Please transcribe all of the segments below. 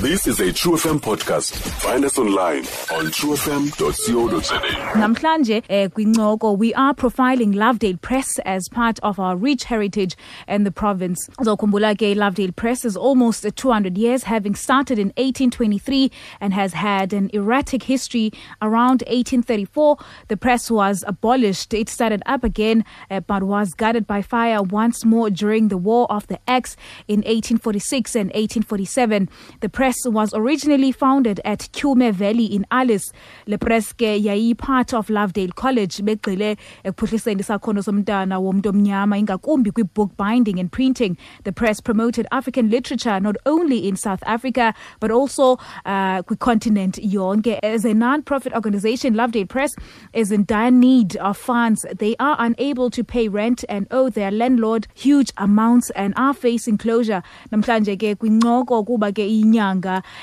This is a True FM podcast. Find us online on truefm.co.za. Namhlanje eh kwincoko we are profiling Lovedale Press as part of our rich heritage in the province. Uzokhumbula ke Lovedale Press is almost 200 years having started in 1823 and has had an erratic history around 1834 the press was abolished it started up again uh, but was gutted by fire once more during the war of the Axe in 1846 and 1847 the press was originally founded at Tyhume Valley in Alice. Le press ke yayi part of Lovedale College begcile ekuphuhliseni isakhono somntana womuntu omnyama ingakumbi kwi book binding and printing. The press promoted African literature not only in South Africa but also uh, continent yonke. As a non-profit organization Lovedale Press is in dire need of funds. They are unable to pay rent and owe their landlord huge amounts and are facing closure. Namhlanje ke kwincoko kuba ke inyanga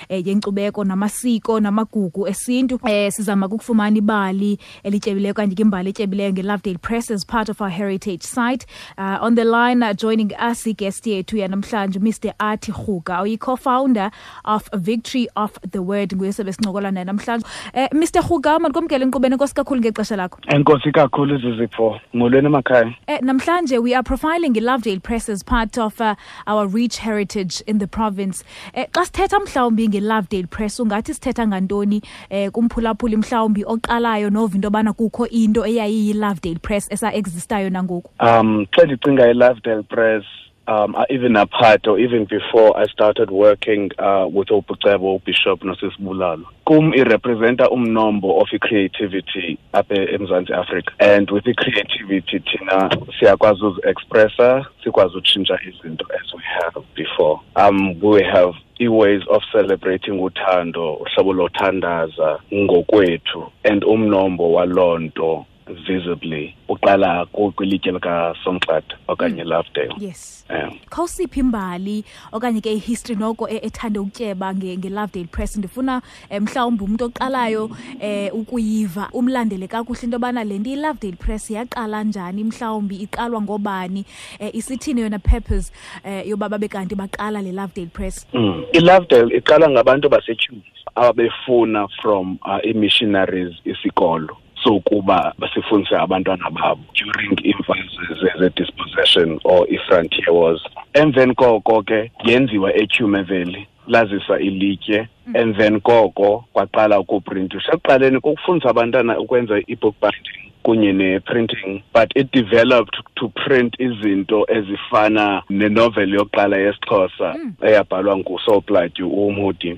eh, yenkcubeko namasiko namagugu. Esintu eh, sizama ukufumana ibali elityebileyo okanye ke imbali etyebileyo ngelovedale press as part of our heritage site. Uh, on the line uh, joining us iguest yethu yanamhlanje mr arti rhuga uyi-co-founder of victory of the word nguye sebesincokola naye namhlanje. Eh, mr rhuga mandikomkele enkqubeni enkosi kakhulu ngexesha lakho? Enkosi kakhulu zizipho molweni emakhaya? Eh, namhlanje we are profiling ilovedale press as part of uh, our rich heritage in the province. Eh, xa sithetha mhlawumbi ngelovedale press ungathi sithetha ngantoni eh, kumphulaphuli mhlawumbi oqalayo nova into yobana kukho into eyayiyilovedale press esa-existayo nangoku? Um xa ndicinga i-lovedale press um even apart or even before i started working uh, with ubucebo ubishop nosisibulalo kum irepresenta umnombo of i-creativity apha emzantsi africa and with the creativity thina siyakwazi uzi-expressa sikwazi utshintsha izinto as we have before. Um we have i-ways of celebrating uthando uhlobo lothandaza ngokwethu and umnombo waloo nto visibly uqala kwilitye likasonxata okanye lovedale. Yes. Um khawusiphi imbali okanye ke ihistory noko e- ethande ukutyeba nge-lovedale press? Ndifuna um mhlawumbi umntu oqalayo um ukuyiva umlandele kakuhle into yobana le nto ilovedale press yaqala njani mhlawumbi iqalwa ngobani um isithini yona purpose um yoba babe kanti baqala le lovedale press? Mm. ilovedale iqala ngabantu basetyhini ababefuna from uh, i-missionaries isikolo sokuba basifundise abantwana babo during iimfazwe ze- ze-dispossession or i-frontier wars. Emveni koko ke yenziwa etyhume valley lazisa ilitye. Emveni koko kwaqala ukuprintisha ekuqaleni kokufundisa abantwana ukwenza i-book binding kunye ne-printing but it developed to print izinto ezifana nenovel yokuqala yesixhosa eyabhalwa ngusoplatyu umhudi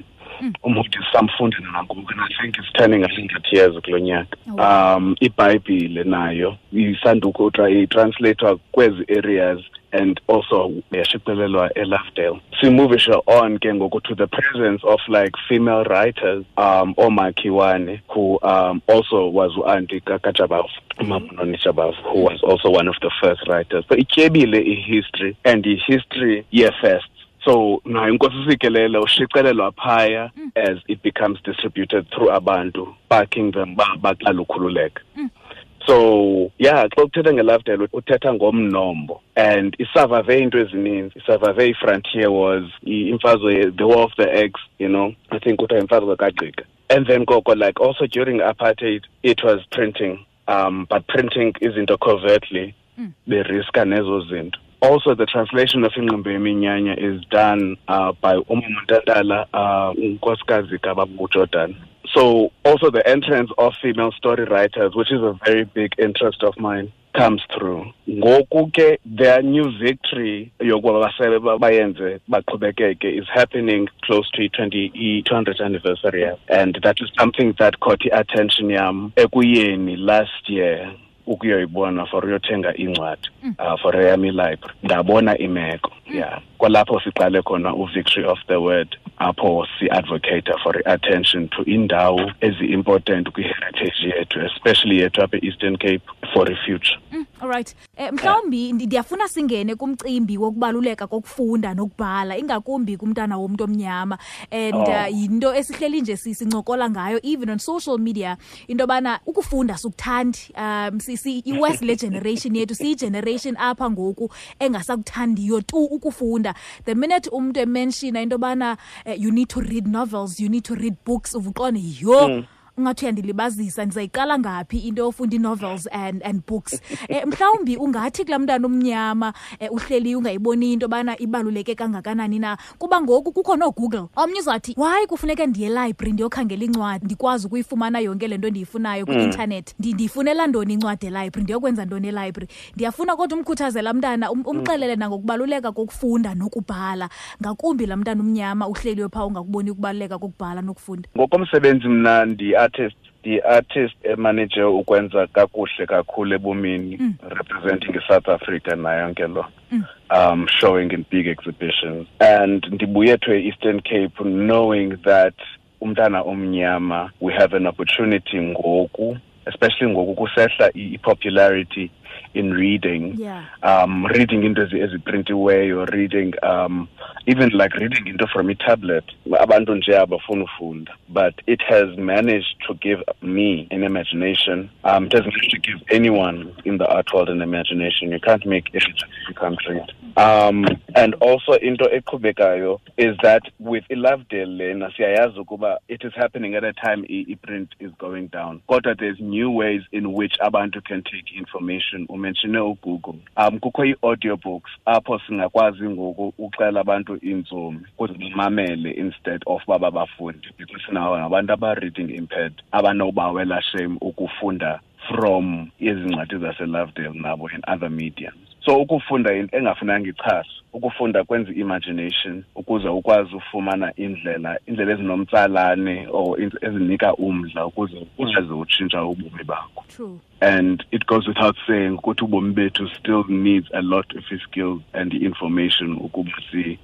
umhudi samfunda nangoku and i think it's turning a hundred years kulo nyaka. Um ibhayibhile nayo isandukutra itranslathwa kwezi areas and also yashicilelwa elovedale. Simuvishe on ke ngoku to the presence of like female writers um omakhiwane who um also was u-anti kajabavu umamunoni jabavu who was also one of the first writers. So ityebile i-history and i-history ye-first so nayo inkosi sikelele ushicilelwa phaya as it becomes distributed through abantu backing them ba baqala ukhululeka so yeah xa uthetha ngelovedale uthetha ngomnombo. And isavave into ezininzi. Isavave i-frontier wars i- imfazwe the war of the Axe you know? I think kuthiwa imfazwe kagqika. And then koko like also during apartheid it was printing um but printing izinto covertly beriska nezo zinto also the translation of ingqumbo yeminyanya is done uh, by umamontatala uh, unkosikazi kababujordan so also the entrance of female story writers which is a very big interest of mine comes through. Ngoku ke their new victory yokuba basebe ba- bayenze is happening close to i-20 i-200th anniversary and that is something that caught i-attention yam ekuyeni last year ukuyoyibona for uyothenga incwadi uh, for eyam ilibrary ndabona imeko yeah. Kwalapho siqale khona u-victory of the word apho si-advocate for i-attention to indawo ezi-important kwi-heritage yethu especially yethu apha e-eastern cape for i-future mm, allright um Eh mhlawumbi yeah. ndiyafuna singene kumcimbi wokubaluleka kokufunda nokubhala ingakumbi kumntana womntu omnyama. And Oh. uh, yinto esihleli nje si- sincokola ngayo even on social media into yobana ukufunda sukuthandi um iwest le generation yethu siyi generation apha ngoku engasakuthandiyo tu ukufunda. The minute umntu emenshina into yobana uh, you need to read novels you need to read books uvuqone yo ungathi uyandilibazisa ndizayiqala ngaphi into yofunda ii-novels and, and books? Um mhlawumbi ungathi kulaa mntana omnyama um uhleli ungayiboni into yobana ibaluleke kangakanani na? Kuba ngoku kukho noogoogle. Omnye uzawuthi why kufuneka ndiye elibrary ndiyokhangela incwadi? Ndikwazi ukuyifumana yonke le nto ndiyifunayo kwi-intanethi. Mm. ndiyifunela ntoni incwadi elibrary? Ndiyokwenza ntoni elibrary? Ndiyafuna kodwa umkhuthazela mntana um- umxelele nangokubaluleka kokufunda nokubhala. Ngakumbi laa mntana umnyama uhleliyo phaa ungakuboni ukubaluleka kokubhala nokufunda. Ngokomsebenzi mna ndi-artist ndi-artist emanager ukwenza kakuhle kakhulu ebomini representing isouth africa nayo yonke lo um showing in big exhibitions. And ndibuye to eastern cape knowing that umntana omnyama we have an opportunity ngoku especially ngoku kusehla i-popularity in reading. Yeah. um reading into ezi- eziprintiweyo reading um even like reading into from i-tablet abantu nje abafuna ufunda. But it has managed to give me an imagination. Um it has managed to give anyone in the art world an imagination. You can't make it can't read um and also into eqhubekayo is that with ilovedale lena siyayazi ukuba it is happening at a time i-print is going down. Kodwa there's new ways in which abantu can take information. Umenshine ugoogle. Um kukho ii-audiobooks apho singakwazi ngoku uxela abantu iintsomi ukuze bamamele instead of uba bafunde because sinawo ngabantu aba-reading impaired abanobawela shame ukufunda from ezi ncwadi zaselovedale nabo in other mediums so ukufunda yinto engafunanga ichasa ukufunda kwenza i-imagination ukuze ukwazi ufumana indlela indlela ezinomtsalane or ezinika umdla ukuze ukwazi utshintsha ubomi bakho. True. And it goes without saying ukuthi ubomi bethu still needs a lot of skills and information ukuba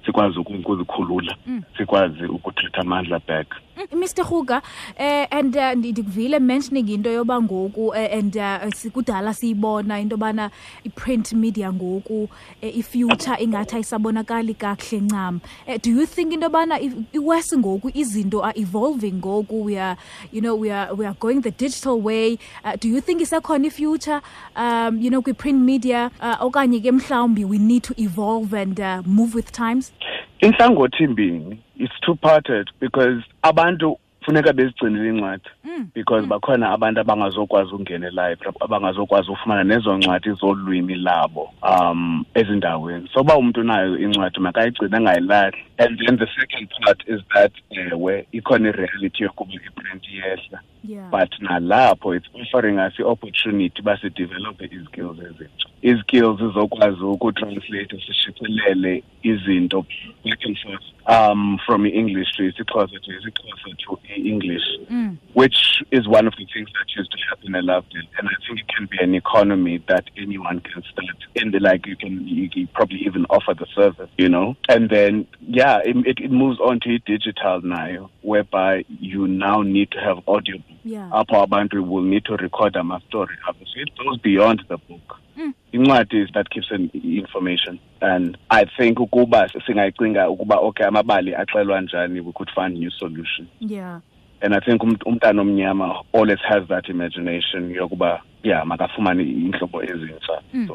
sikwazi uku- ukuzikhulula sikwazi ukuthetha amandla back. Mm, Mr Huga eh and uh, ndikuvile mentioning into yoba ngoku eh, and uh, sikudala siyibona into bana i-print media ngoku eh, i-future ingathi ayisabonakali kakuhle ncam. Eh, do you think into bana i- iwest ngoku izinto are evolving ngoku? We are you know we are, we are going the digital way. Uh, do you think isekhona i-future? Um you know kwi-print media uh, okanye ke mhlawumbi we need to evolve and uh, move with times? Inhlangothi imbini it's two parted because abantu funeka bezigcinile incwadi because bakhona abantu abangazokwazi ukungena elibrary abangazokwazi ufumana nezo ncwadi zolwimi labo um ezindaweni. So uba umntu unayo incwadi makayigcine angayilahli. And then the second part is that ewe ikhona ireality yokuba iprint iyehla yeah but nalapho it's offering us i-opportunity uba sidevelophe izikills ezintsha izikills zizokwazi ukutranslate sishicilele izinto back and forth um from i-english to isixhosa to isixhosa to i-english mm. which is one of the things that used to happen in Lovedale. And I think it can be an economy that anyone can start in the like you can you can probably even offer the service, you know. And then yeah, it, it, it moves on to digital now, whereby you now need to have audio. Yeah Apho abantu will need to record ama-story So it goes beyond the book. Mm. incwadi is that keeps an information and i think ukuba singayicinga ukuba okay amabali axelwa njani we could find new solution yeah and i think umntana omnyama always has that imagination yokuba yeah makafumane iintlobo ezintsha Mm.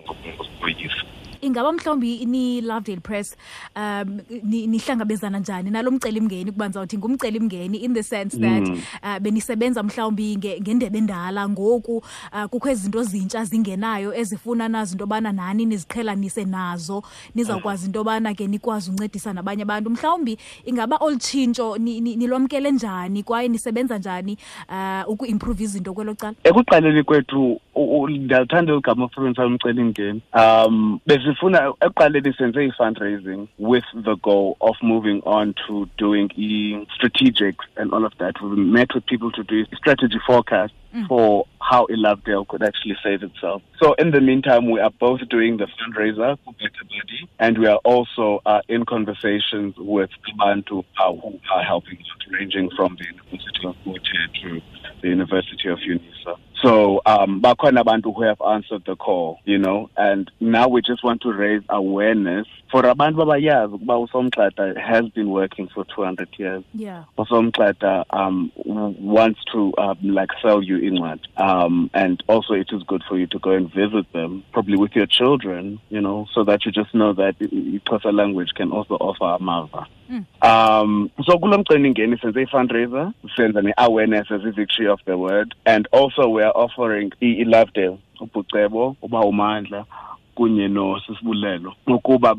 Ingaba mhlawumbi ni-lovedale press um ni- nihlangabezana njani? Nalo mcelimngeni ukuba ndizawuthi ngumcelimngeni in the sense that Mm. uh, benisebenza mhlawumbi nge- ngendebe endala ngoku uh, kukho izinto zintsha zingenayo ezifuna nazo into yobana nani niziqhelanise nazo nizawukwazi into yobana ke nikwazi uncedisa nabanye abantu. Mhlawumbi ingaba olu tshintsho ni- ni- nilwamkele njani kwaye nisebenza njani uh, ukuimprove izinto kwelo cala? Ekuqaleni kwethu u- u- ndiyaluthanda igama ofebenzisa umcelimngeni um besifuna ekuqaleni senze i-fundraising with the goal of moving on to doing i-strategics and all of that we met with people to do a strategy forecast for how Lovedale could actually save itself. So in the meantime, we are both doing the fundraiser for BackaBuddy, and we are also uh, in conversations with Abantu uh, who are helping out, ranging from the University of Water to the University of UNISA. So um, bakhona abantu who have answered the call, you know, and now we just want to raise awareness. For abantu babayazi ukuba usomxata has been working for 200 years. yeah. Usomxata um, wants to um, like sell you incwadi, um, and also it is good for you to go and visit them, probably with your children, you know, so that you just know that Xhosa language can also offer amava. Um, so kulo mcelimngeni senze i-fundraiser senza ne-awareness as i-victory of the word. And also we are offering i-lovedale ubucebo uba umandla kunye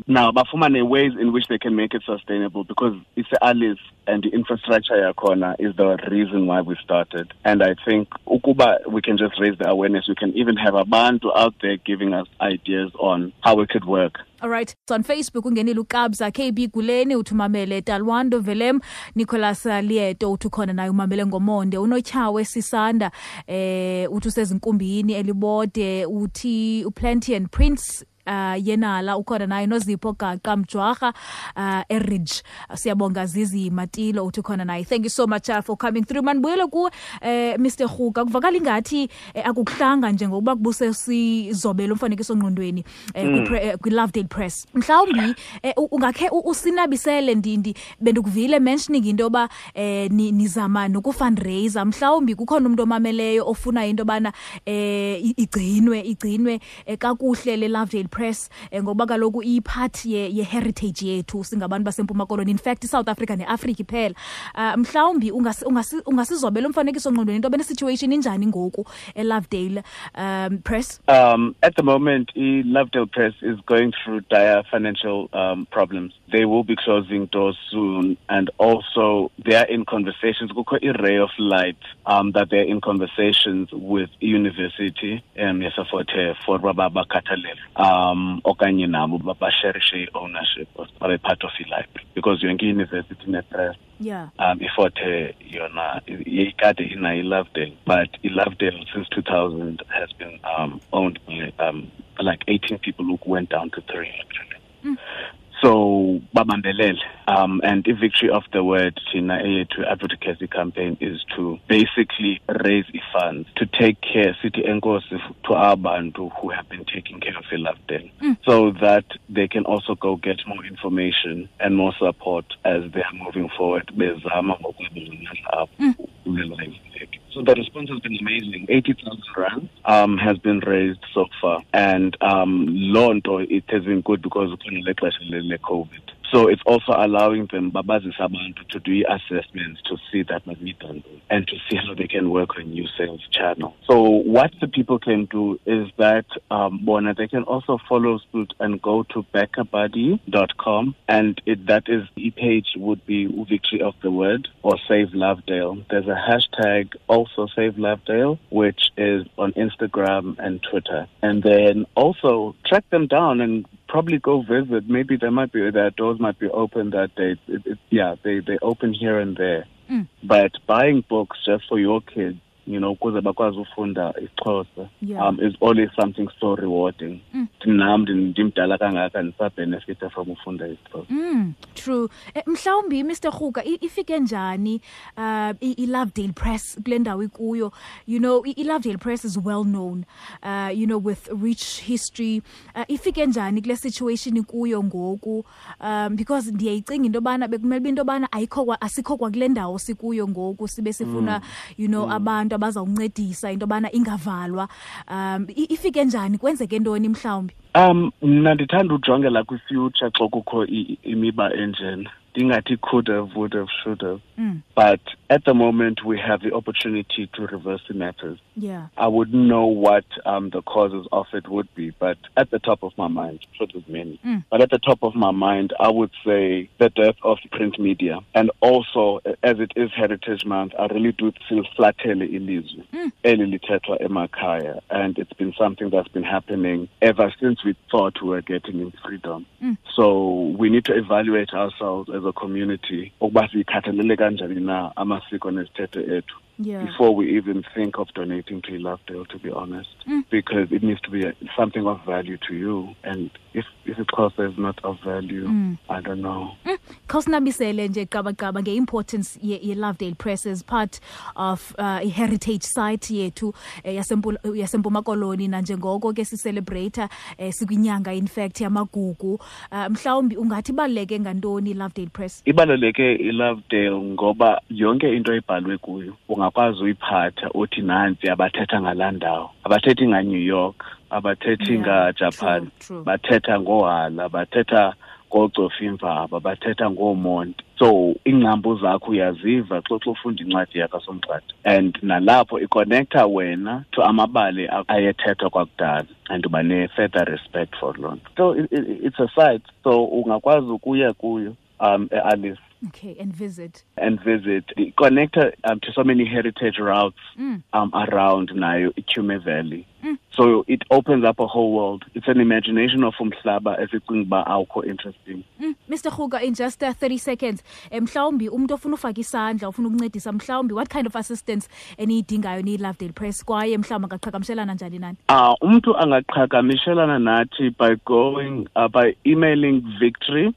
now bafumane ways in which they can make it sustainable because ise-alice and the infrastructure yakhona is the reason why we started. And i think ukuba we can just raise the awareness we can even have abantu out there giving us ideas on how it could work alright so on facebook ungenile ukabza kb guleni uthi umamele talwando velem nicholas uh, lieto uthi ukhona naye umamele ngomonde. Unotyhawe sisanda eh uthi usezinkumbini elibode uthi uplenty and prince uh yenala ukhona naye nozipho gaqa mjwarha uh eridge. Siyabonga zizi matilo uthi khona naye. Thank you so much uh, for coming through. Manibuyele ku eh Mr Huka kuvakala ingathi eh, akukuhlanga njengokuba kubuse sizobela umfanekiso ngqondweni eh, kwi- eh, kwi Lovedale Press. Mhlawumbi eh, u- ungakhe u- usinabisele ndindi bendikuvile mentioning into yoba eh ni- nizama nokufundraiser mhlawumbi kukhona umuntu omameleyo ofuna into yobana eh i- igcinwe igcinwe eh, kakuhle le Lovedale Press um ngoba kaloku ipart yeheritage ye yethu singabantu basempuma koloni in fact iSouth Africa neafrika iphela uh, mhlawumbi ungasi- ungasi- ungasizobela umfanekiso ngqondweni into benesituation situation injani ngoku eLovedale um Press Um, at the moment, i- Lovedale Press is going through dire financial um, problems. They will be closing doors soon, and also they are in conversations. Kukho i-ray of light um, that they're in conversations with university um, yesaforte for bababa bakhathalele um okanye nabo babasherishe ownership babe part of i-library because yonke i-university ne-press yeah. Um iforte yona yayikade inayo ilovedale but ilovedale since 2000 has been um, owned by um, like 18 people who went down to three actually so babambelele um, and the victory of the word thina eyethu advocacy campaign is to basically raise the funds to take care city enkosi to our bantu who have been taking care of ilovedale so that they can also go get more information and more support as they are moving forward bezama kulela ifleki. So the response has been amazing. 80,000 rand um, has been raised so far. And um, Lonto, it has been good because upon COVID. So it's also allowing them, babazisa abantu, to do assessments to see that done and to see how they can work on new sales channels. So what the people can do is that um, Bona, they can also follow suit and go to backabuddy.com and it, that is the page would be Victory of the Word or Save Lovedale. There's a hashtag also Save Lovedale, which is on Instagram and Twitter. And then also track them down and probably go visit. Maybe there might be their doors might be open that day. It, it, yeah, they they open here and there. Mm. But buying books just for your kids, you know, ukuze bakwazi ufunda isiXhosa, Yeah. um, is always something so rewarding. Mm. Nam ndimdala kangaka ndisabhenefita from ufunda isiXhosa. Mm, true. Eh, mhlawumbi Mr ruka ifike njani uh i- iLovedale Press kule ndawo ikuyo. You know, i- iLovedale Press is well known uh you know with rich history. Uh, ifike njani kule situation ikuyo ngoku um because ndiyayicinga into yobana bekumele into yobana asikho kwa kule ndawo sikuyo ngoku sibe sifuna you know abantu abazawuncedisa into yobana ingavalwa. Um ifike njani kwenzeke ntoni mhlawumbi? Um, mna ndithanda ujongela kwifuture xa kukho imiba enjena. Ndingathi could have, would have, should have. Mm, But at the moment, we have the opportunity to reverse the matters. yeah. I wouldn't know what um, the causes of it would be, but at the top of my mind, I'm there's many, Mm. but at the top of my mind, I would say the death of print media. And also, as it is Heritage Month, I really do feel flatele ilizwe, Mm. eli lithethwa emakhaya. And it's been something that's been happening ever since we thought we were getting in freedom. Mm. So we need to evaluate ourselves as a community, ukuba siyikhathalele kanjani na amasiko nezithethe ethu Yeah. before we even think of donating to Lovedale, to be honest, mm. because it needs to be a, something of value to you. And if if it costs is not of value, mm. I don't know. khawusinabisele nje qabaqaba nge-importance ye- ye-lovedale press as part of uh, i-heritage site yethu eh, yasempuma koloni nanjengoko ke sicelebrata eh, sikwinyanga in fact yamagugu uh, mhlawumbi ungathi ibaluleke ngantoni i-lovedale press ibaluleke ilovedale ngoba yonke into ebhalwe kuyo ungakwazi uyiphatha uthi nantsi abathetha ngalaa ndawo. Abathethi nganew york abathethi Yeah, ngajapan bathetha ngohala bathetha ngoocofimvaba bathetha ngoomonti. So iingcambu zakho uyaziva xa xa ufunda incwadi yakasomgxada and nalapho iconnecta wena to amabali ayethethwa kwakudala and uba ne-further respect for loo nto. So it, it, it's a site. So ungakwazi ukuya kuyo um e-alice okay and visit and visit connect um, to so many heritage routes um, around nayo iTume Valley. So it opens up a whole world. It's an imagination of umhlaba esicinga uba awukho interesting. Mm, Mr. Huga in just uh, 30 seconds eh, mhlawumbi umuntu ofuna ufaka isandla ufuna ukuncedisa mhlawumbi what kind of assistance eniyidingayo niyi-lovedale press kwaye mhlawumbi angaqhagamshelana njani nani Uh, umntu angaqhagamishelana nathi by going uh, by emailing victory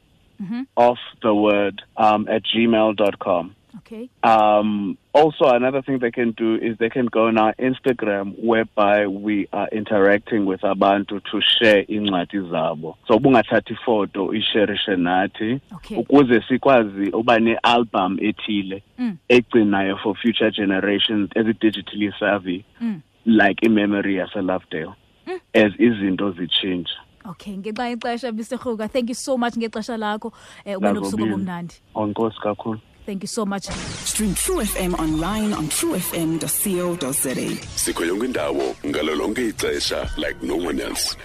of the word um, at gmail.com. okay Um, also, another thing they can do is they can go on our Instagram, whereby we are interacting with abantu to share incwadi zabo. So bungathathi ifoto isharishe nathi Okay. ukuze sikwazi uba ne-album ethile Mm. egcinayo for future generations as ezi-digitally savvy Mm. like imemory yaselovedale as a love tale, mm. as izinto zitshintsha okay ngenxa yexesha mr Huga thank you so much ngexesha lakho. Eh, ube nobusuku Ngazobile. obumnandi onkosi kakhulu. Thank you so much. Stream True FM online on truefm.co.za. sikho yonke indawo ngalo lonke ixesha like no one else